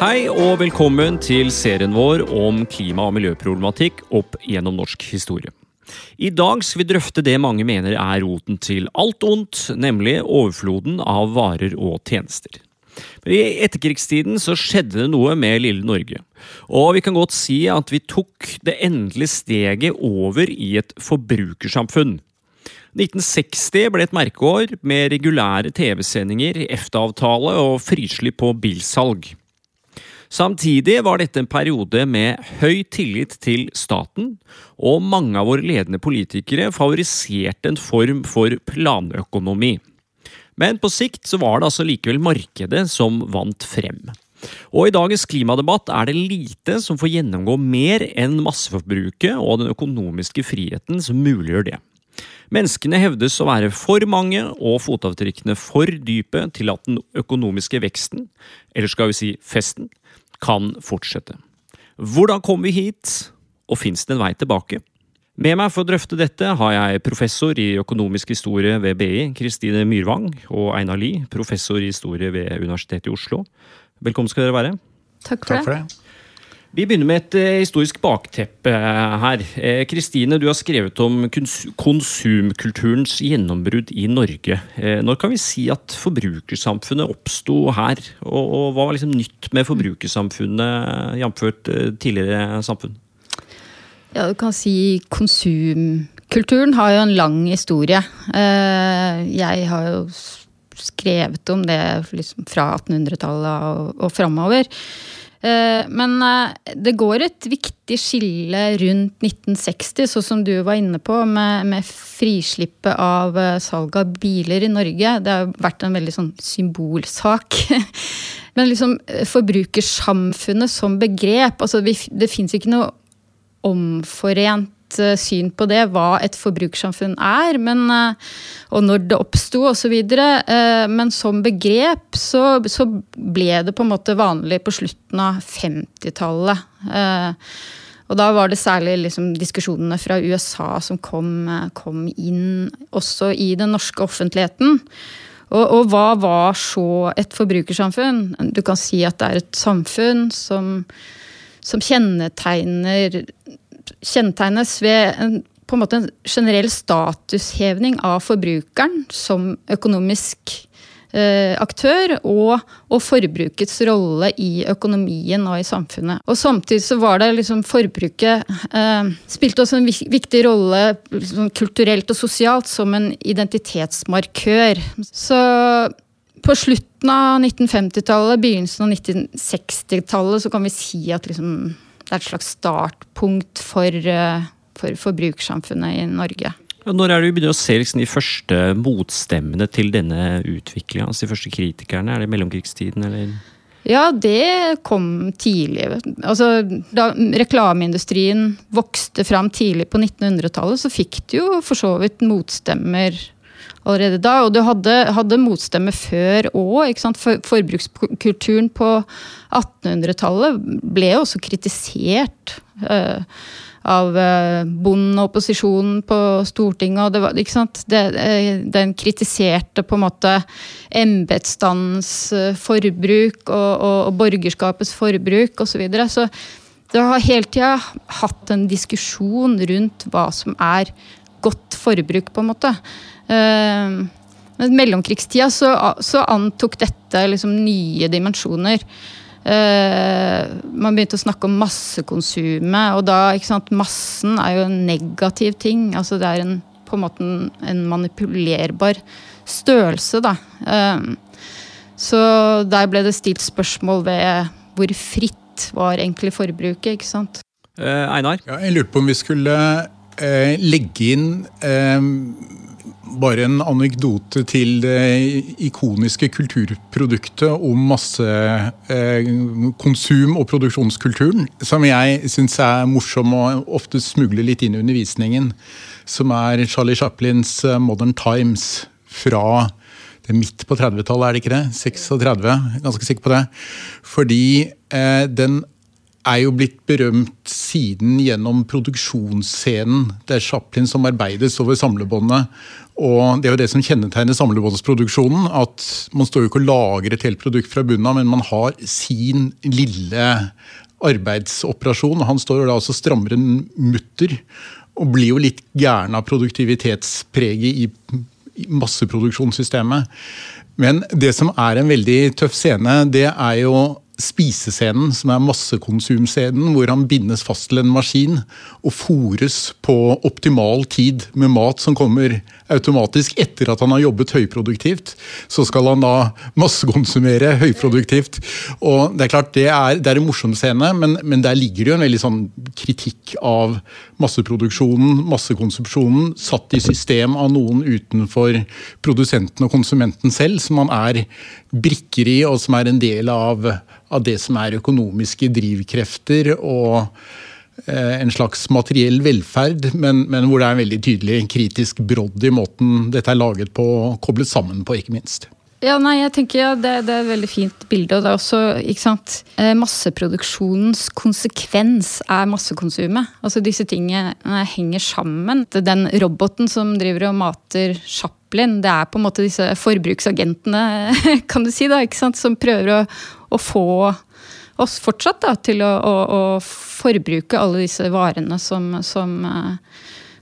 Hei og velkommen til serien vår om klima- og miljøproblematikk opp gjennom norsk historie. I dag skal vi drøfte det mange mener er roten til alt ondt, nemlig overfloden av varer og tjenester. I etterkrigstiden så skjedde det noe med lille Norge. Og vi kan godt si at vi tok det endelige steget over i et forbrukersamfunn. 1960 ble et merkeår med regulære TV-sendinger, EFTA-avtale og frislipp på bilsalg. Samtidig var dette en periode med høy tillit til staten, og mange av våre ledende politikere favoriserte en form for planøkonomi. Men på sikt så var det altså likevel markedet som vant frem. Og i dagens klimadebatt er det lite som får gjennomgå mer enn masseforbruket og den økonomiske friheten som muliggjør det. Menneskene hevdes å være for mange og fotavtrykkene for dype til at den økonomiske veksten, eller skal vi si festen, kan fortsette. Hvordan kom vi hit, og fins det en vei tilbake? Med meg for å drøfte dette har jeg professor i økonomisk historie ved BI, Kristine Myrvang, og Einar Lie, professor i historie ved Universitetet i Oslo. Velkommen skal dere være. Takk for, Takk for det. Vi begynner med et eh, historisk bakteppe eh, her. Eh, Kristine, du har skrevet om konsumkulturens gjennombrudd i Norge. Når kan vi si at forbrukersamfunnet oppsto her? Og, hva var liksom nytt med forbrukersamfunnet jf. tidligere samfunn? Ja, du kan si konsumkulturen har jo en lang historie. Jeg har jo skrevet om det liksom fra 1800-tallet og, og framover. Eh, Men eh, det går et viktig skille rundt 1960, sånn som du var inne på, med, med frislippet av eh, salg av biler i Norge. Det har vært en veldig sånn symbolsak. Men liksom forbrukersamfunnet som begrep altså Det fins ikke noe omforent eh, syn på det, hva et forbrukersamfunn er, men, eh, og når det oppsto osv. Men som begrep så, så ble det på en måte vanlig på slutten av 50-tallet. Eh, Og da var det særlig liksom diskusjonene fra USA som kom, eh, kom inn også i den norske offentligheten. Og, og hva var så et forbrukersamfunn? Du kan si at det er et samfunn som, som kjennetegner kjennetegnes ved en, på en måte en generell statushevning av forbrukeren som økonomisk eh, aktør, og, og forbrukets rolle i økonomien og i samfunnet. Og samtidig så var det liksom forbruket eh, Spilte også en viktig rolle liksom, kulturelt og sosialt som en identitetsmarkør. Så på slutten av 1950-tallet, begynnelsen av 1960-tallet, så kan vi si at liksom, det er et slags startpunkt for, eh, for forbrukersamfunnet i Norge. Når er det vi begynner å se liksom de første motstemmene til denne utviklinga? Altså de første kritikerne? Er det mellomkrigstiden, eller? Ja, det kom tidlig. Altså, da reklameindustrien vokste fram tidlig på 1900-tallet, så fikk det jo for så vidt motstemmer allerede da. Og du hadde, hadde motstemme før òg. For, forbrukskulturen på 1800-tallet ble jo også kritisert. eh, av eh, bonden og opposisjonen på Stortinget. og det var, ikke sant? Det, eh, den kritiserte på en måte embetsstandens forbruk og, og, og borgerskapets forbruk osv. Så, videre. så det har hele tida hatt en diskusjon rundt hva som er godt forbruk, på en måte. Eh, Men mellomkrigstida så, så antok dette liksom nye dimensjoner. Eh, man begynte å snakke om massekonsumet, og da ikke sant, Massen er jo en negativ ting. altså Det er en, på en måte en, en manipulerbar størrelse, da. Eh, så der ble det stilt spørsmål ved hvor fritt var egentlig forbruket, ikke sant. Eh, Einar? Ja, jeg lurte på om vi skulle eh, legge inn eh, bare en anekdote til det ikoniske kulturproduktet om massekonsum og produksjonskulturen, som jeg syns er morsom og ofte smugler litt inn i undervisningen. Som er Charlie Chaplins eh, 'Modern Times' fra det er midt på 30-tallet, er det ikke det? 36, ganske sikker på det. Fordi eh, den er jo blitt berømt siden gjennom produksjonsscenen. Det er Chaplin som arbeides over samlebåndet. Og det er jo det som kjennetegner samlebåndsproduksjonen. At man står jo ikke og lager et helt produkt fra bunnen av, men man har sin lille arbeidsoperasjon. Han står jo da også strammer en mutter. Og blir jo litt gæren av produktivitetspreget i masseproduksjonssystemet. Men det som er en veldig tøff scene, det er jo spisescenen, som er massekonsumscenen, hvor han bindes fast til en maskin og fòres på optimal tid med mat som kommer automatisk etter at han har jobbet høyproduktivt. Så skal han da massekonsumere høyproduktivt. Og Det er klart, det er, det er en morsom scene, men, men, der ligger det jo en veldig sånn kritikk av masseproduksjonen, massekonsumsjonen, satt i system av noen utenfor produsenten og konsumenten selv, som man er brikker i, og som er en del av av det som er økonomiske drivkrefter og eh, en slags materiell velferd, men, men, hvor det er en veldig tydelig kritisk brodd i måten dette er laget på, koblet sammen på, ikke minst. Ja, nei, jeg tenker ja, det, det, er et veldig fint bilde. og det er også, ikke sant, eh, Masseproduksjonens konsekvens er massekonsumet. Altså Disse tingene henger sammen. Den roboten som driver og mater Chaplin, det er på en måte disse forbruksagentene kan du si da, ikke sant, som prøver å, å få oss fortsatt da, til å, å, å, forbruke alle disse varene som, som uh,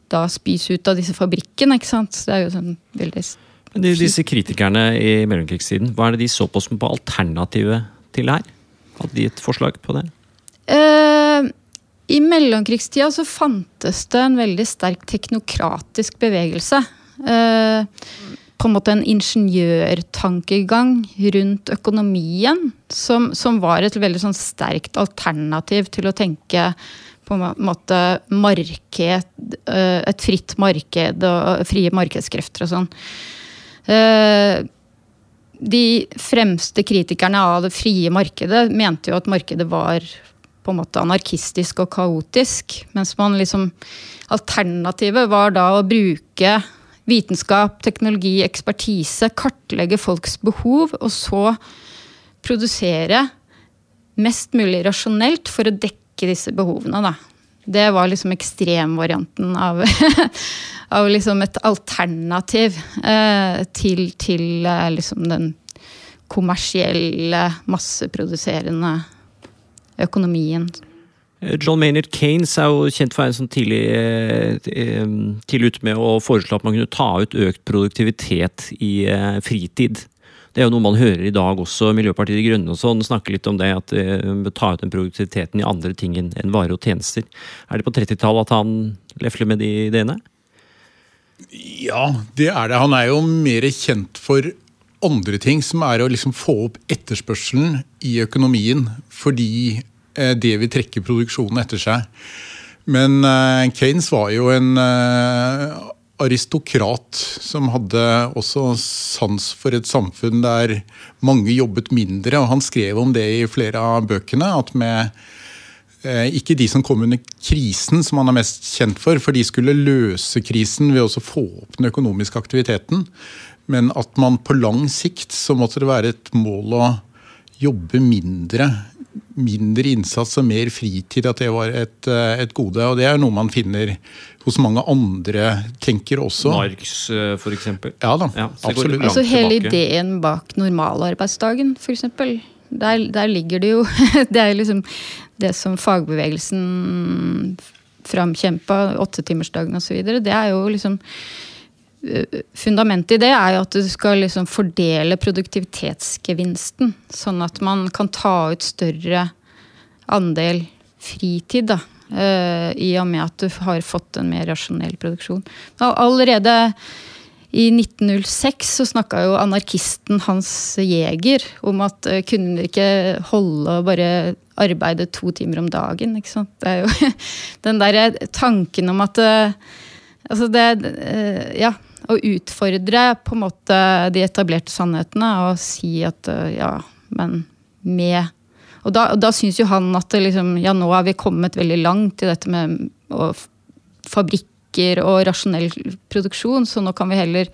da spys ut av disse fabrikkene. ikke sant? Det er jo sånn veldig de, Disse kritikerne i mellomkrigstiden, hva er det de så på som på alternativet til her? Hadde de et forslag på det? Uh, I mellomkrigstida så fantes det en veldig sterk teknokratisk bevegelse. Uh, på en måte en ingeniørtankegang rundt økonomien som, som var et veldig sånn sterkt alternativ til å tenke på en måte marked, eh, et fritt marked og frie markedskrefter og sånn. Eh, de fremste kritikerne av det frie markedet mente jo at markedet var på en måte anarkistisk og kaotisk. Mens man liksom Alternativet var da å bruke vitenskap, teknologi, ekspertise, kartlegge folks behov, og så produsere mest mulig rasjonelt for å dekke disse behovene. Da. Det var liksom ekstremvarianten av, av liksom et alternativ eh, til, til eh, liksom den kommersielle, masseproduserende økonomien. John Maynard Kanes er jo kjent for å være sånn tidlig, eh, tidlig ute med å foreslå at man kunne ta ut økt produktivitet i eh, fritid. Det er jo noe man hører i dag også. Miljøpartiet De Grønne og sånn snakker litt om det. At uh, ta ut den produktiviteten i andre ting enn varer og tjenester. Er det på 30-tallet at han lefler med de ideene? Ja, det er det. Han er jo mer kjent for andre ting, som er å liksom få opp etterspørselen i økonomien. Fordi Eh, det vil trekke produksjonen etter seg. Men eh, Keynes var jo en eh, aristokrat som hadde også sans for et samfunn der mange jobbet mindre. og Han skrev om det i flere av bøkene. at med ikke de som kom under krisen, som han er mest kjent for, for de skulle løse krisen ved å få opp den økonomiske aktiviteten. Men at man på lang sikt så måtte det være et mål å jobbe mindre mindre innsats og mer fritid, at det var et, eh, et, gode. Og det er noe man finner hos mange andre tenkere også. Marx, eh, f.eks. Ja da, ja, absolutt. Altså Hele ideen bak normalarbeidsdagen, f.eks. Der, der ligger det jo Det er liksom det som fagbevegelsen framkjempa, åttetimersdagen osv. Det er jo liksom fundamentet i det er jo at du skal liksom fordele produktivitetsgevinsten. Sånn at man kan ta ut større andel fritid. da, uh, I og med at du har fått en mer rasjonell produksjon. Allerede i 1906 så snakka jo anarkisten Hans Jæger om at kunne vi ikke holde og bare arbeide to timer om dagen. ikke sant? Det er jo den derre tanken om at uh, Altså det Ja å utfordre på en måte de etablerte sannhetene og si at eh, ja, men med Og da, og da syns jo han at liksom, ja, nå har vi kommet veldig langt i dette med fabrikker og rasjonell produksjon, så nå kan vi heller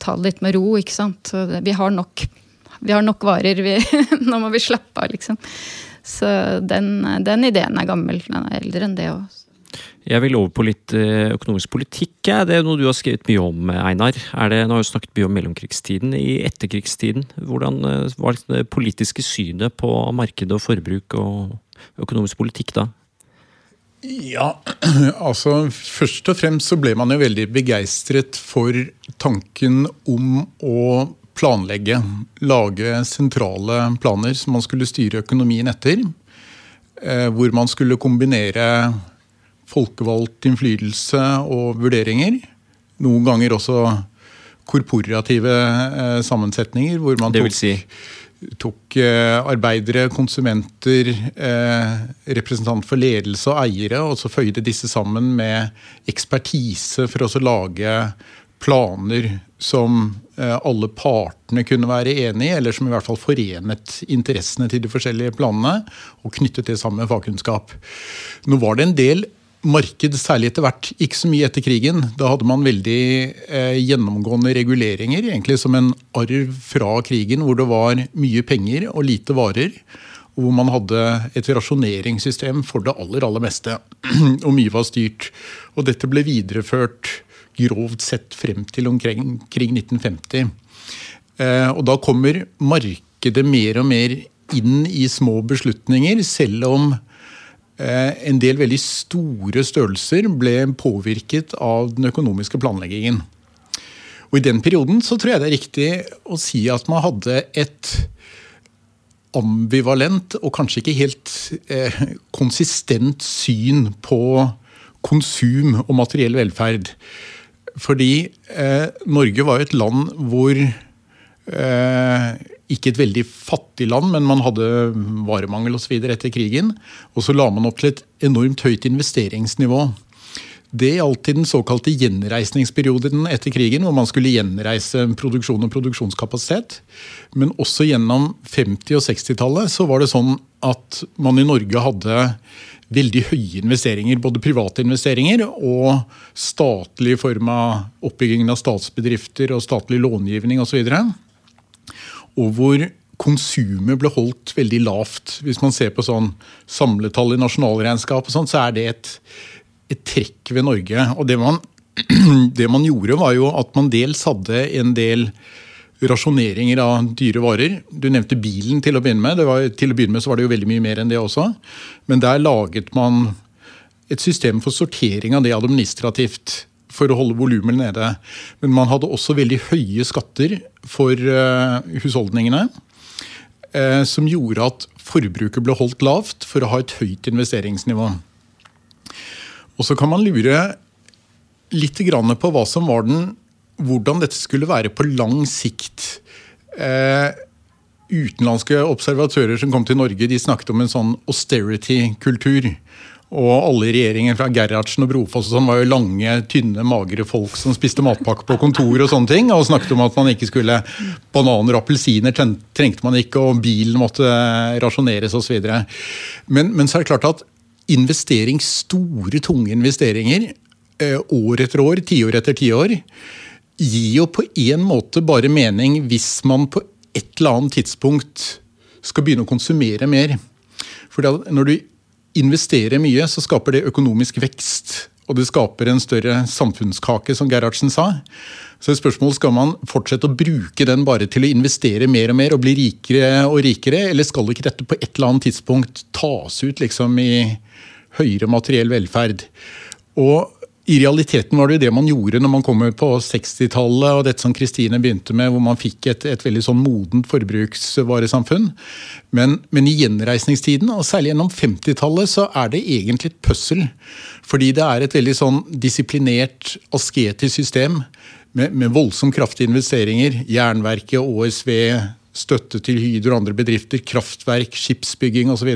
ta det litt med ro, ikke sant. Vi har nok, vi har nok varer, vi, nå må vi slappe av, liksom. Så den, den ideen er gammel. Den er eldre enn det òg. Jeg vil over på litt eh, økonomisk politikk. Det er noe du har skrevet mye om, Einar. Er det, nå har vi snakket mye om mellomkrigstiden. I etterkrigstiden, hvordan eh, var det politiske synet på markedet og forbruk og økonomisk politikk da? Ja, altså først og fremst så ble man jo veldig begeistret for tanken om å planlegge. Lage sentrale planer som man skulle styre økonomien etter. Eh, hvor man skulle kombinere folkevalgt innflytelse og vurderinger. Noen ganger også korporative eh, sammensetninger, hvor man tok, si? tok eh, arbeidere, konsumenter, eh, representanter for ledelse og eiere, og så føyde disse sammen med ekspertise for å lage planer som alle partene kunne være enig i, eller som i hvert fall forenet interessene til de forskjellige planene, og knyttet det sammen med fagkunnskap. Nå var det en del marked, særlig etter hvert, ikke så mye etter krigen. Da hadde man veldig eh, gjennomgående reguleringer, egentlig som en arv fra krigen, hvor det var mye penger og lite varer. Og hvor man hadde et rasjoneringssystem for det aller, aller meste. og mye var styrt. Og dette ble videreført grovt sett frem til omkring, krig 1950. Eh, og da kommer markedet mer og mer inn i små beslutninger, selv om en del veldig store størrelser ble påvirket av den økonomiske planleggingen. Og I den perioden så tror jeg det er riktig å si at man hadde et ambivalent og kanskje ikke helt eh, konsistent syn på konsum og materiell velferd. Fordi eh, Norge var jo et land hvor eh, ikke et veldig fattig land, men man hadde varemangel osv. etter krigen. Og så la man opp til et enormt høyt investeringsnivå. Det gjaldt i den såkalte gjenreisningsperioden etter krigen, hvor man skulle gjenreise produksjon og produksjonskapasitet. Men også gjennom 50- og 60-tallet så var det sånn at man i Norge hadde veldig høye investeringer. Både private investeringer og statlig i form av oppbyggingen av statsbedrifter og statlig långivning osv og hvor konsumet ble holdt veldig lavt. Hvis man ser på sånn samletall i nasjonalregnskap, og sånt, så er det et, et trekk ved Norge. Og det man, det man, gjorde, var jo at man dels hadde en del rasjoneringer av dyre varer. Du nevnte bilen til å begynne med. Var, til å begynne med så var det jo veldig mye mer enn det også. Men der laget man et system for sortering av det administrativt for å holde volumet nede. Men man hadde også veldig høye skatter for uh, husholdningene. Uh, som gjorde at forbruket ble holdt lavt for å ha et høyt investeringsnivå. Og så kan man lure litt på hva som var den, hvordan dette skulle være på lang sikt. Uh, utenlandske observatører som kom til Norge, de snakket om en sånn austerity-kultur. Og alle i regjeringen fra Gerhardsen og Brofoss og sånn var jo lange, tynne, magre folk som spiste matpakke på kontor og sånne ting. Og snakket om at man ikke skulle Bananer og appelsiner trengte man ikke, og bilen måtte rasjoneres osv. Men, men så er det klart at investering, store, tunge investeringer eh, år etter år, tiår etter tiår, gir jo på en måte bare mening hvis man på et eller annet tidspunkt skal begynne å konsumere mer. For når du investerer mye, så skaper det økonomisk vekst. Og det skaper en større samfunnskake, som Gerhardsen sa. Så et spørsmål skal man fortsette å bruke den bare til å investere mer og mer og bli rikere og rikere, eller skal ikke dette på et eller annet tidspunkt tas ut liksom i høyere materiell velferd? Og i realiteten var det jo det man gjorde når man kom på 60-tallet og dette som Kristine begynte med, hvor man fikk et, et veldig sånn modent forbruksvaresamfunn. Men, men, i gjenreisningstiden, og særlig gjennom 50-tallet, så er det egentlig et pøssel. Fordi det er et veldig sånn disiplinert, asketisk system med, med voldsomt kraftige investeringer. Jernverket, ÅSV, støtte til Hydro og andre bedrifter, kraftverk, skipsbygging osv.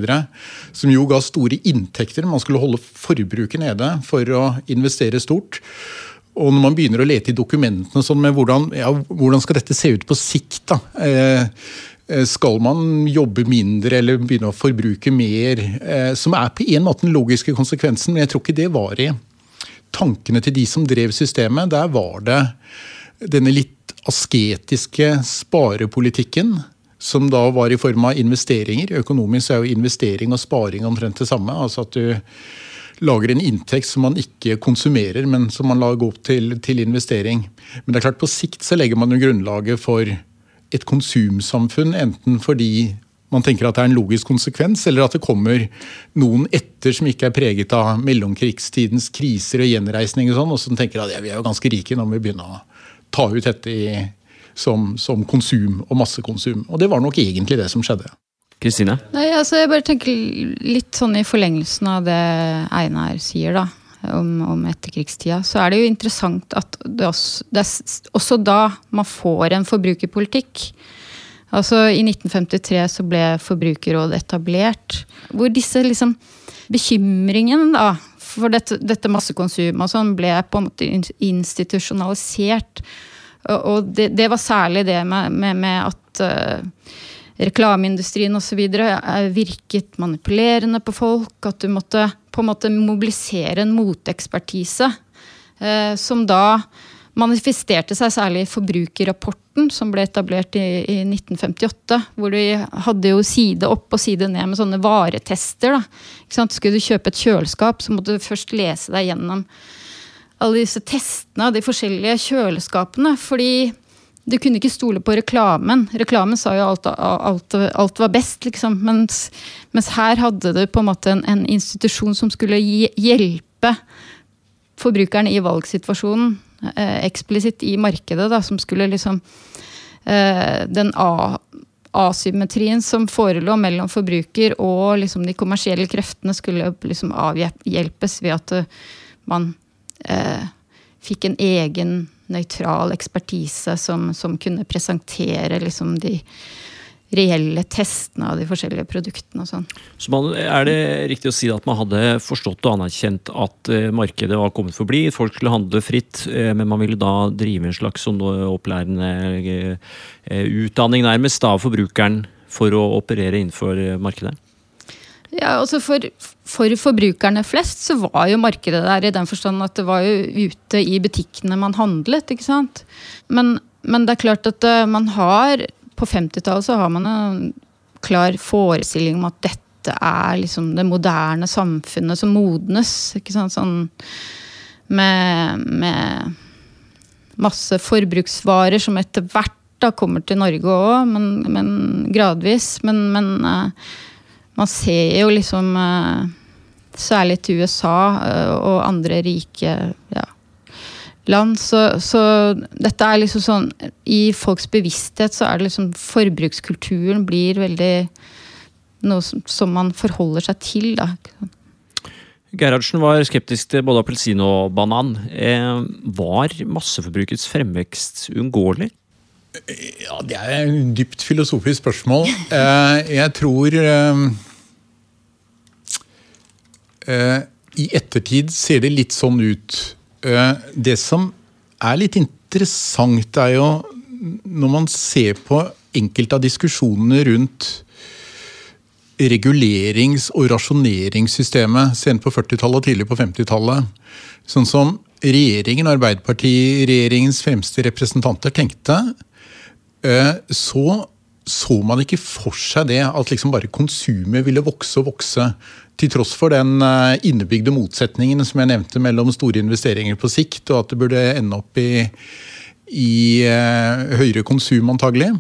Som jo ga store inntekter. Man skulle holde forbruket nede for å investere stort. Og når man begynner å lete i dokumentene sånn med hvordan, ja, hvordan skal dette se ut på sikt, da? Eh, eh, skal man jobbe mindre eller begynne å forbruke mer? Eh, som er på en måte den logiske konsekvensen, men jeg tror ikke det var i tankene til de som drev systemet. Der var det denne litt asketiske sparepolitikken som da var i form av investeringer. Økonomisk er jo investering og sparing omtrent det samme. altså at du lager en inntekt som man ikke konsumerer, men som man gå opp til, til investering. Men det er klart på sikt så legger man jo grunnlaget for et konsumsamfunn, enten fordi man tenker at det er en logisk konsekvens, eller at det kommer noen etter som ikke er preget av mellomkrigstidens kriser og gjenreisning og sånn, og som tenker at ja, vi er jo ganske rike, nå må vi begynne å ta ut dette i, som, som konsum og massekonsum. Og det var nok egentlig det som skjedde. Kristine? Nei, altså Jeg bare tenker litt sånn i forlengelsen av det Einar sier, da. Om, om etterkrigstida. Så er det jo interessant at det, også, det er også da man får en forbrukerpolitikk. Altså I 1953 så ble Forbrukerrådet etablert. Hvor disse liksom bekymringene da, for dette, dette massekonsumet og sånn ble på en måte institusjonalisert. Og det, det var særlig det med, med, med at uh, reklameindustrien osv. virket manipulerende på folk. At du måtte på en måte mobilisere en motekspertise. Uh, som da manifesterte seg særlig i Forbrukerrapporten, som ble etablert i, i, 1958. Hvor de hadde jo side opp og side ned med sånne varetester. Skulle du kjøpe et kjøleskap, så måtte du først lese deg gjennom alle disse testene av de forskjellige kjøleskapene. Fordi du kunne ikke stole på reklamen. Reklamen sa jo alt, alt, alt var best, liksom. Mens, mens, her hadde du på en måte en, en institusjon som skulle hjelpe forbrukerne i valgsituasjonen eksplisitt i markedet, da, som skulle liksom eh, Den asymmetrien som forelå mellom forbruker og liksom de kommersielle kreftene, skulle liksom avhjelpes ved at eh, man eh, fikk en egen nøytral ekspertise som, som kunne presentere liksom de reelle testene av de forskjellige produktene og sånn. Så man, Er det riktig å si at man hadde forstått og anerkjent at uh, markedet var kommet for å bli? Folk skulle handle fritt, uh, men man ville da drive en slags sånn opplærende uh, utdanning nærmest av forbrukeren for å operere innenfor markedet? Ja, altså for, for, forbrukerne flest så var jo markedet der i den forstand at det var jo ute i butikkene man handlet. ikke sant? Men, men det er klart at man har på 50-tallet så har man en klar forestilling om at dette er liksom det moderne samfunnet som modnes. ikke sant, sånn med, med masse forbruksvarer som etter hvert da kommer til Norge òg, men, men, gradvis. Men, men uh, man ser jo liksom uh, Særlig til USA uh, og andre rike ja, land. Så, så, dette er liksom sånn I folks bevissthet så er det liksom Forbrukskulturen blir veldig noe som, som man forholder seg til, da. Gerhardsen var skeptisk til både appelsin og banan. Eh, var masseforbrukets fremvekst uunngåelig? Ja, Det er et dypt filosofisk spørsmål. Eh, jeg tror eh, eh, I ettertid ser det litt sånn ut det som er litt interessant, er jo når man ser på enkelte av diskusjonene rundt regulerings- og rasjoneringssystemet sent på 40-tallet og tidlig på 50-tallet. Sånn som regjeringen, Arbeiderpartiregjeringens fremste representanter tenkte, eh, så så man ikke for seg det at liksom bare konsumet ville vokse og vokse. Til tross for den eh, innebygde motsetningen som jeg nevnte mellom store investeringer på sikt, og at det burde ende opp i, i uh, høyere konsum, antagelig,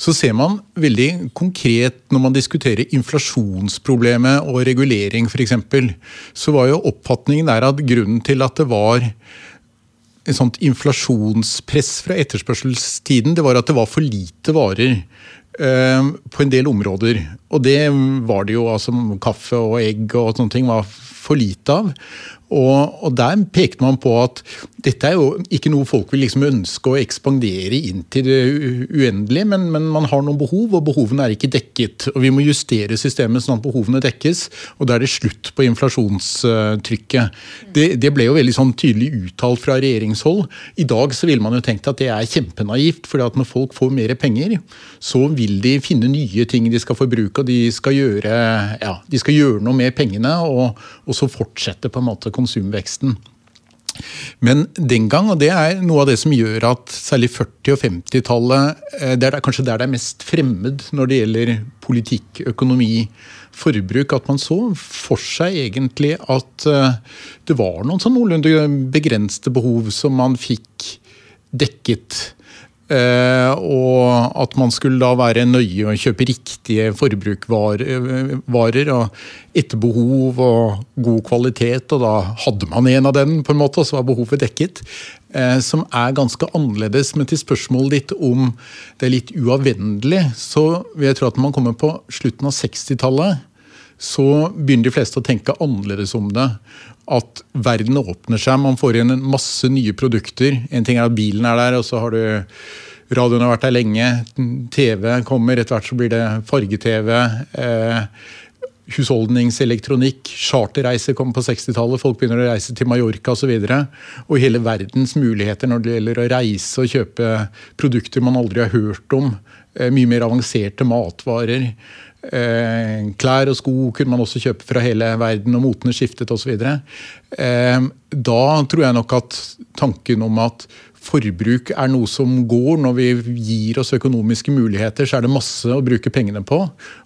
så ser man veldig konkret når man diskuterer inflasjonsproblemet og regulering f.eks., så var jo oppfatningen der at grunnen til at det var et sånt inflasjonspress fra etterspørselstiden, det var at det var for lite varer. Eh, på en del områder. Og det var det jo. altså Kaffe og egg og sånne ting var for lite av. Og, og, der pekte man på at dette er jo ikke noe folk vil liksom ønske å ekspandere inn til det uendelige, men, men, man har noen behov, og behovene er ikke dekket. Og vi må justere systemet sånn at behovene dekkes, og da er det slutt på inflasjonstrykket. Det, det ble jo veldig sånn tydelig uttalt fra regjeringshold. I dag så ville man jo tenkt at det er kjempenaivt, for når folk får mer penger, så vil de finne nye ting de skal forbruke, og de skal gjøre, ja, de skal gjøre noe med pengene, og, og så fortsette på en måte konsumveksten. Men den gang, og det er noe av det som gjør at særlig 40- og 50-tallet eh, Det er kanskje der det er mest fremmed når det gjelder politikk, økonomi, forbruk, at man så for seg egentlig at eh, det var noen sånn noenlunde begrensede behov som man fikk dekket og at man skulle da være nøye og kjøpe riktige forbruksvarer og etter behov og god kvalitet. Og da hadde man en av den, på en måte, og så var behovet dekket. Uh, som er ganske annerledes. Men til spørsmålet ditt om det er litt uavvendelig, så vil jeg tro at når man kommer på slutten av 60-tallet, så begynner de fleste å tenke annerledes om det at verden åpner seg. Man får inn en masse nye produkter. En ting er at bilen er der, og så har du Radioen har vært der lenge. TV kommer. Etter hvert så blir det farge-TV. Eh, husholdningselektronikk. Charterreiser kommer på 60-tallet. Folk begynner å reise til Mallorca osv. Og, og hele verdens muligheter når det gjelder å reise og kjøpe produkter man aldri har hørt om. Eh, mye mer avanserte matvarer. Eh, klær og sko kunne man også kjøpe fra hele verden, og motene skiftet osv. Eh, da tror jeg nok at tanken om at forbruk er noe som går når vi gir oss økonomiske muligheter, så er det masse å bruke pengene på.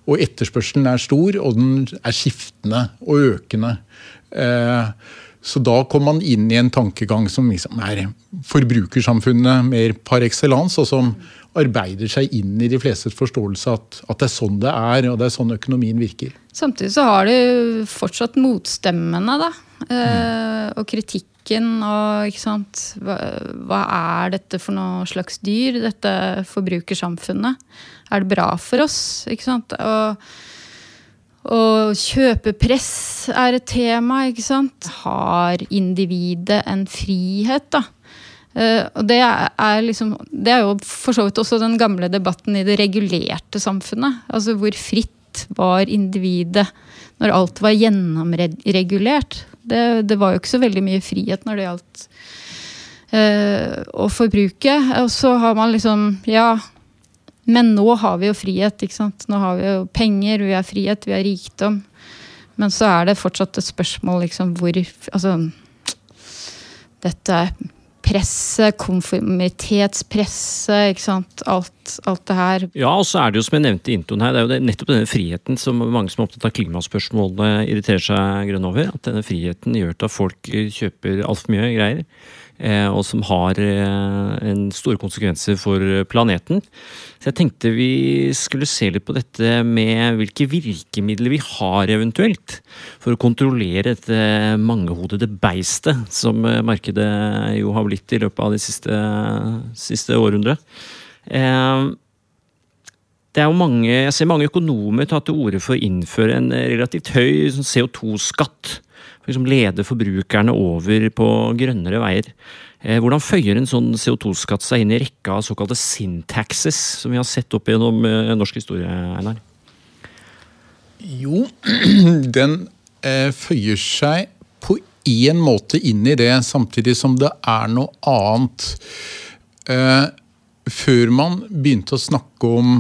Og etterspørselen er stor, og den er skiftende og økende. Så da kommer man inn i en tankegang som liksom er forbrukersamfunnet mer par excellence, og som arbeider seg inn i de flestes forståelse at, at, det er sånn det er, og det er sånn økonomien virker. Samtidig så har du fortsatt motstemmene, da. Eh. Og kritikken og ikke sant hva, hva, er dette for noe slags dyr, dette forbrukersamfunnet? Er det bra for oss? Ikke sant? Og, og kjøpepress er et tema, ikke sant. Har individet en frihet, da? Uh, og det er, liksom, det er jo for så vidt også den gamle debatten i det regulerte samfunnet. Altså hvor fritt var individet når alt var gjennomregulert. Det, det var jo ikke så veldig mye frihet når det gjaldt uh, å forbruke. Og så har man liksom Ja, men nå har vi jo frihet, ikke sant. Nå har vi jo penger, vi har frihet, vi har rikdom. Men så er det fortsatt et spørsmål liksom hvor Altså dette presset, konformitetspresset, ikke sant. Alt, alt, det her. Ja, og så er det jo som jeg nevnte i introen her, det er jo nettopp denne friheten som mange som er opptatt av klimaspørsmålene irriterer seg grønn over. At denne friheten gjør at folk kjøper altfor mye greier. Eh, og som har eh, en store konsekvenser for planeten. Så jeg tenkte vi skulle se litt på dette med hvilke virkemidler vi har eventuelt for å kontrollere dette mangehodede beistet som eh, markedet jo har blitt i løpet av de siste, siste århundret. Mange, jeg ser mange økonomer ta til orde for å innføre en relativt høy sånn CO2-skatt liksom lede forbrukerne over på grønnere veier. Eh, hvordan føyer en sånn CO2-skatt seg inn i rekka av såkalte syntaxes, som vi har sett opp gjennom eh, norsk historie, Einar? Jo, den eh, føyer seg på én måte inn i det, samtidig som det er noe annet. Før man begynte å snakke om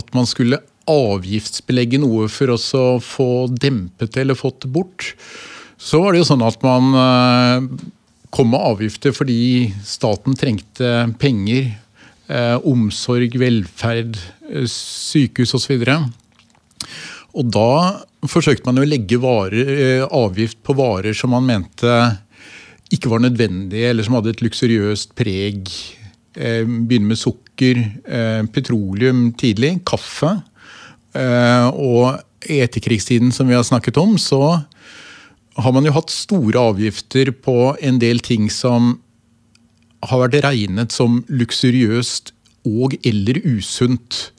at man skulle avgiftsbelegge noe for å få dempet eller fått bort, så var det jo sånn at man eh, kom med avgifter fordi staten trengte penger. Eh, omsorg, velferd, eh, sykehus osv. Og, og da forsøkte man å legge varer, avgift på varer som man mente ikke var nødvendige, eller som hadde et luksuriøst preg. Begynne med sukker, petroleum tidlig, kaffe. Og i etterkrigstiden, som vi har snakket om, så har man jo hatt store avgifter på en del ting som har vært regnet som luksuriøst og eller usunt.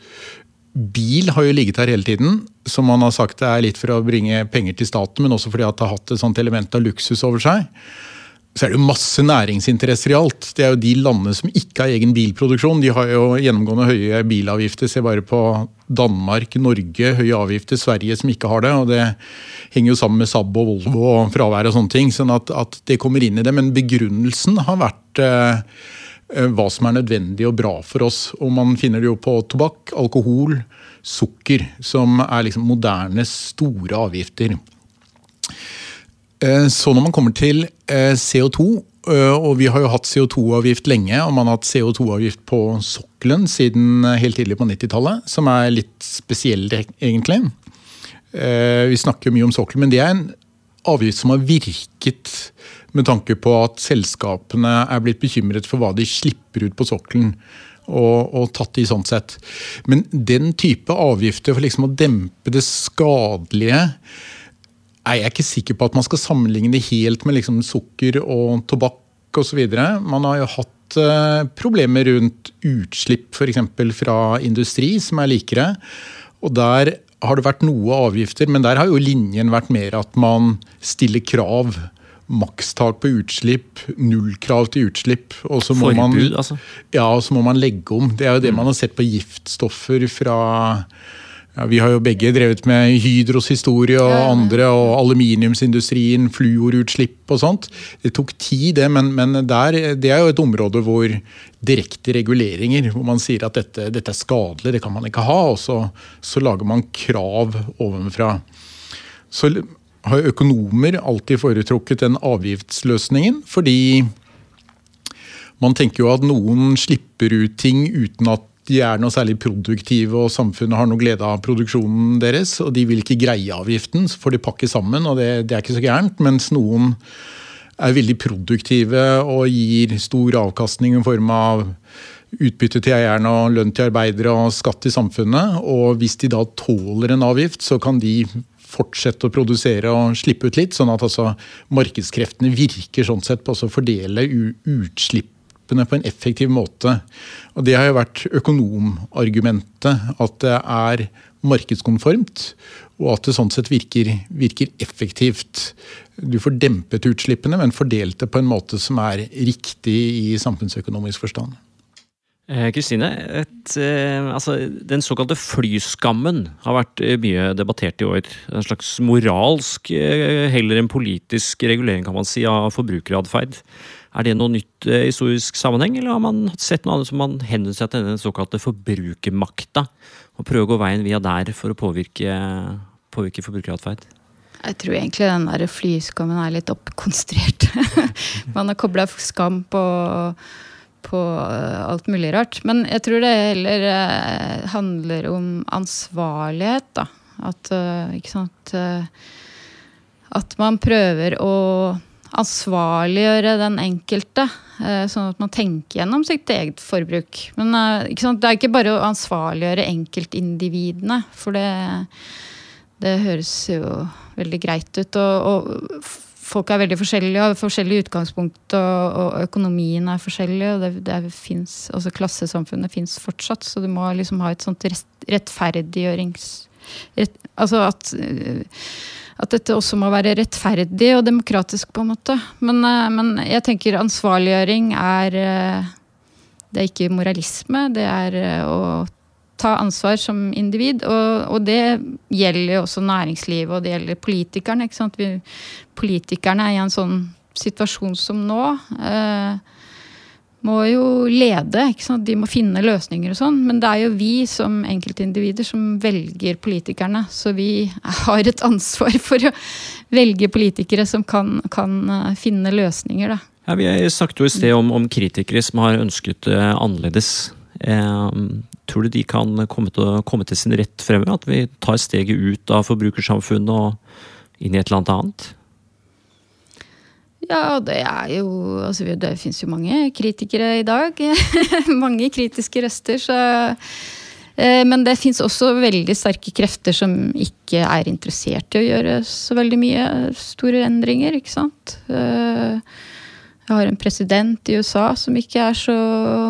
Bil har jo ligget her hele tiden, som man har sagt det er litt for å bringe penger til staten, men også fordi det har hatt et sånt element av luksus over seg så er det jo masse næringsinteresser i alt. Det er jo de landene som ikke har egen bilproduksjon. De har jo gjennomgående høye bilavgifter. Se bare på Danmark, Norge, høye avgifter. Sverige som ikke har det. og Det henger jo sammen med Saab og Volvo og fravær og sånne ting. sånn at, at, det kommer inn i det. Men begrunnelsen har vært eh, hva som er nødvendig og bra for oss. Og man finner det jo på tobakk, alkohol, sukker, som er liksom moderne, store avgifter. Eh, så når man kommer til eh, CO2, eh, og vi har jo hatt CO2-avgift lenge, og man har hatt CO2-avgift på sokkelen siden helt tidlig på 90-tallet, som er litt spesiell, egentlig. Vi snakker mye om sokkelen, men det er en avgift som har virket med tanke på at selskapene er blitt bekymret for hva de slipper ut på sokkelen. Og, og, tatt i sånn sett. Men den type avgifter for liksom å dempe det skadelige er jeg ikke sikker på at man skal sammenligne det helt med liksom sukker og tobakk osv. Man har jo hatt uh, problemer rundt utslipp f.eks. fra industri, som er likere. Og der har det vært noe avgifter, men der har jo linjen vært mer at man stiller krav. Makstak på utslipp, nullkrav til utslipp. Og så må Forbud, man, altså? Ja, og så må man legge om. Det er jo det mm. man har sett på giftstoffer fra ja, Vi har jo begge drevet med Hydros historie og ja, andre, og aluminiumsindustrien, fluorutslipp og sånt. Det tok tid, det, men, men der, det er jo et område hvor direkte reguleringer, hvor man sier at dette, dette er skadelig, det kan man ikke ha, og så, så lager man krav ovenfra. Så har økonomer alltid foretrukket den avgiftsløsningen, fordi man tenker jo at noen slipper ut ting uten at de er noe særlig produktive og samfunnet har noe glede av produksjonen deres. Og de vil ikke greie avgiften, så får de pakke sammen, og det, det er ikke så gærent. Mens noen er veldig produktive og gir stor avkastning i form av utbytte til eierne og lønn til arbeidere og skatt til samfunnet. Og hvis de da tåler en avgift, så kan de fortsette å produsere og slippe ut litt. Sånn at altså markedskreftene virker sånn sett på å fordele utslipp utslippene på en effektiv måte. Og Det har jo vært økonomargumentet, at det er markedskonformt. Og at det sånn sett virker, virker effektivt. Du får dempet utslippene, men fordelt det på en måte som er riktig i samfunnsøkonomisk forstand. Eh, Kristine, eh, altså, den såkalte flyskammen har vært eh, mye debattert i år. En slags moralsk, heller enn politisk regulering kan man si, av forbrukeratferd. Er det noe nytt i historisk sammenheng, eller har man sett noe annet som man henvender seg til den såkalte forbrukermakta, og prøver å gå veien via der for å påvirke, påvirke forbrukeratferd? Jeg tror egentlig den der flyskammen er litt oppkonstruert. man har kobla skam på, på alt mulig rart. Men jeg tror det heller eh, handler om ansvarlighet, da. At, eh, sant eh, At man prøver å ansvarliggjøre den enkelte. Eh, sånn at man tenker gjennom sitt eget forbruk. Men eh, det er ikke bare å ansvarliggjøre enkeltindividene, for det, det høres jo veldig greit ut. Og, og, folk er veldig forskjellige, og forskjellig utgangspunkt, og, og, økonomien er forskjellig. og det, det finnes, altså Klassesamfunnet fins fortsatt, så du må liksom ha et sånt rettferdiggjørings... Altså at at dette også må være rettferdig og demokratisk, på en måte. Men, eh, men jeg tenker ansvarliggjøring er eh, Det er ikke moralisme, det er eh, å ta ansvar som individ. Og, og det gjelder jo også næringslivet, og det gjelder politikerne. Vi, politikerne er i en sånn situasjon som nå. Eh, må jo lede. De må finne løsninger og sånn. Men det er jo vi som enkeltindivider som velger politikerne. Så vi har et ansvar for å velge politikere som kan, kan eh, finne løsninger, da. Ja, vi snakket jo i sted om, om kritikere som har ønsket det uh, annerledes. Eh, tror du de kan komme til, komme til sin rett fremover? At vi tar steget ut av forbrukersamfunnet og inn i et eller annet annet? Ja, det er jo altså, Det fins jo mange kritikere i dag. mange kritiske røster, så eh, Men det fins også veldig sterke krefter som ikke er interessert i å gjøre så veldig mye store endringer, ikke sant. Eh, jeg har en president i USA som ikke er så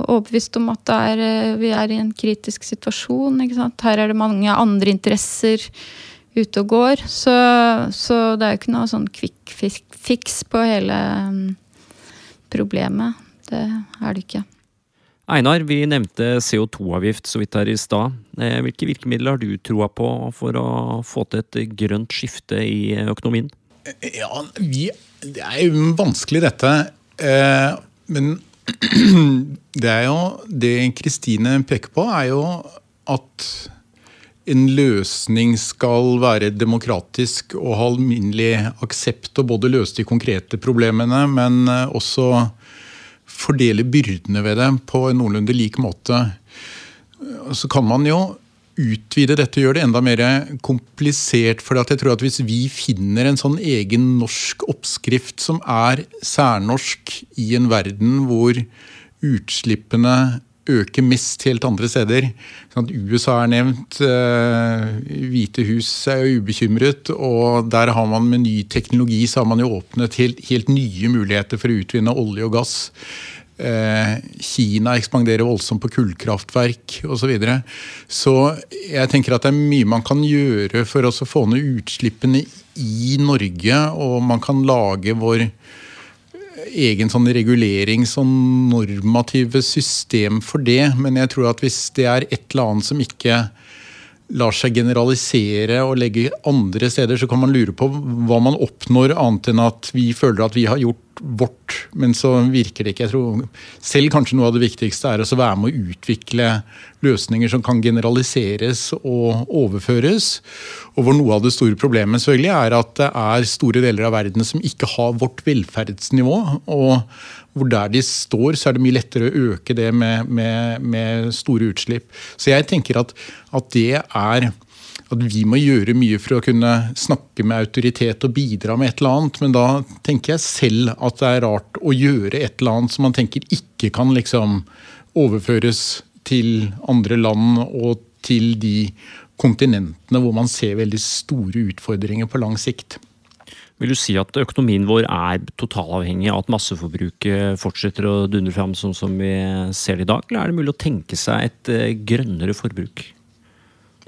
overbevist om at er, eh, vi er i en kritisk situasjon. Her er det mange andre interesser ute og går. Så, så det er jo ikke noe sånn quick fix på hele um, problemet. Det er det ikke. Einar, vi nevnte CO2-avgift så vidt her i stad. Eh, hvilke virkemidler har du troa på for å få til et grønt skifte i økonomien? Ja, vi, Det er jo vanskelig, dette. Eh, men det er jo Det Kristine peker på, er jo at en løsning skal være demokratisk og ha alminnelig aksept og både løse de konkrete problemene, men også fordele byrdene ved det på en noenlunde lik måte. Så kan man jo utvide dette, og gjøre det enda mer komplisert. For jeg tror at hvis vi finner en sånn egen norsk oppskrift som er særnorsk i en verden hvor utslippene øker mest helt andre steder. USA er nevnt. Eh, Hvite hus er ubekymret. Og der har man med ny teknologi så har man jo åpnet helt, helt nye muligheter for å utvinne olje og gass. Eh, Kina ekspanderer voldsomt på kullkraftverk osv. Så, videre. så jeg tenker at det er mye man kan gjøre for å få ned utslippene i Norge. Og man kan lage vår egen sånn regulerings- og normative system for det. Men jeg tror at hvis det er et eller annet som ikke lar seg generalisere og legge andre steder, så kan man lure på hva man oppnår, annet enn at vi føler at vi har gjort vårt, men så virker det ikke. Jeg tror selv kanskje noe av det viktigste er å være med å utvikle løsninger som kan generaliseres og overføres. Og hvor noe av det store problemet selvfølgelig er at det er store deler av verden som ikke har vårt velferdsnivå. og hvor der de står, så er det mye lettere å øke det med, med, med store utslipp. Så jeg tenker at, at det er at vi må gjøre mye for å kunne snakke med autoritet og bidra med et eller annet. Men da tenker jeg selv at det er rart å gjøre et eller annet som man tenker ikke kan liksom overføres til andre land og til de kontinentene hvor man ser veldig store utfordringer på lang sikt. Vil du si at økonomien vår er totalavhengig av at masseforbruket fortsetter å dundre fram sånn som vi ser det i dag, eller er det mulig å tenke seg et eh, grønnere forbruk?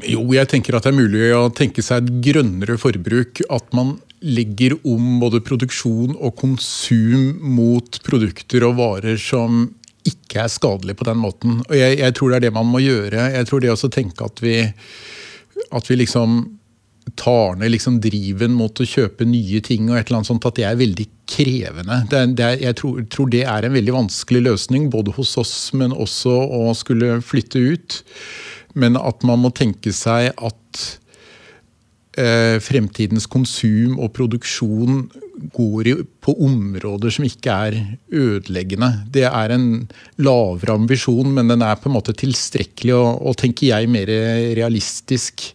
Jo, jeg tenker at det er mulig å tenke seg et grønnere forbruk. At man legger om både produksjon og konsum mot produkter og varer som ikke er skadelige på den måten. Og jeg, jeg tror det er det man må gjøre. Jeg tror det også tenke at vi, at vi liksom tar ned liksom driven mot å kjøpe nye ting, og et eller annet sånt, at det er veldig krevende. Det er, det er, jeg tror, tror, det er en veldig vanskelig løsning, både hos oss, men også å skulle flytte ut. Men at man må tenke seg at eh, fremtidens konsum og produksjon går på områder som ikke er ødeleggende. Det er en lavere ambisjon, men den er på en måte tilstrekkelig og, og tenker jeg mer realistisk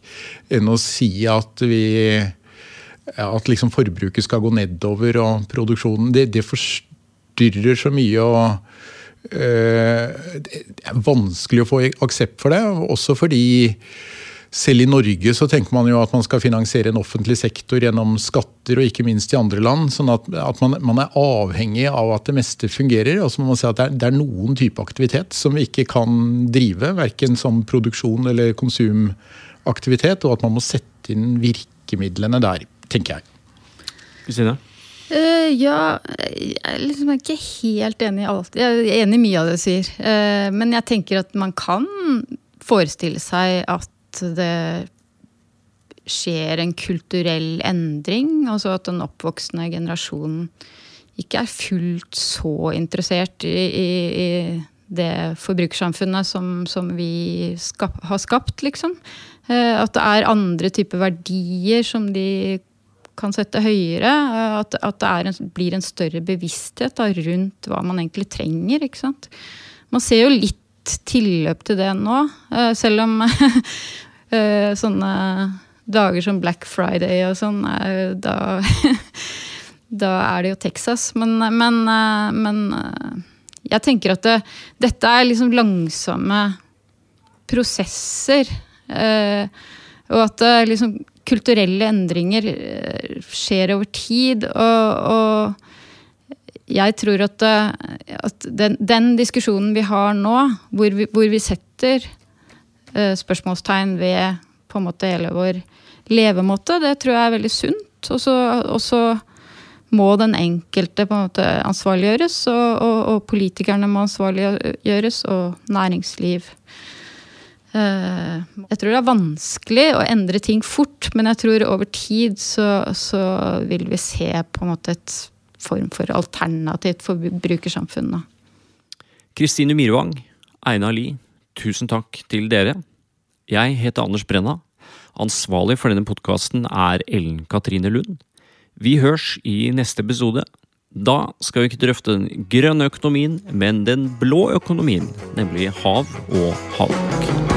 enn å si at vi at liksom forbruket skal gå nedover og produksjonen. Det, det forstyrrer så mye. og det er vanskelig å få aksept for det. Også fordi selv i Norge så tenker man jo at man skal finansiere en offentlig sektor gjennom skatter, og ikke minst i andre land. sånn at, at man, man, er avhengig av at det meste fungerer. Og så må man si at det er, det er noen type aktivitet som vi ikke kan drive, verken som produksjon eller konsumaktivitet, og at man må sette inn virkemidlene der, tenker jeg. Kristine? Uh, ja, jeg er liksom ikke helt enig i alt. Jeg er enig i mye av det du sier. Uh, men jeg tenker at man kan forestille seg at det skjer en kulturell endring. Altså at den oppvoksende generasjonen ikke er fullt så interessert i, i, i det forbrukersamfunnet som, som vi skap, har skapt, liksom. Uh, at det er andre typer verdier som de kan sette høyere. At, at det en, blir en større bevissthet da, rundt hva man egentlig trenger. ikke sant? Man ser jo litt tilløp til det nå, eh, selv om eh, sånne dager som Black Friday og sånn, da, da er det jo Texas. Men, men, eh, men jeg tenker at det, dette er liksom langsomme prosesser. Og at liksom kulturelle endringer eh, skjer over tid. Og, og jeg tror at, eh, at den, den, diskusjonen vi har nå, hvor vi, hvor vi setter uh, spørsmålstegn ved på en måte hele vår levemåte, det tror jeg er veldig sunt. Og så må den enkelte på en måte ansvarliggjøres, og, og, og politikerne må ansvarliggjøres, og næringsliv. Eh, jeg tror det er vanskelig å endre ting fort, men jeg tror over tid så, så vil vi se på en måte et form for alternativt forbrukersamfunn. Kristine Mirvang, Einar Lie, tusen takk til dere. Jeg heter Anders Brenna. Ansvarlig for denne podkasten er Ellen Katrine Lund. Vi hørs i neste episode. Da skal vi ikke drøfte den grønne økonomien, men den blå økonomien, nemlig hav og havbruk.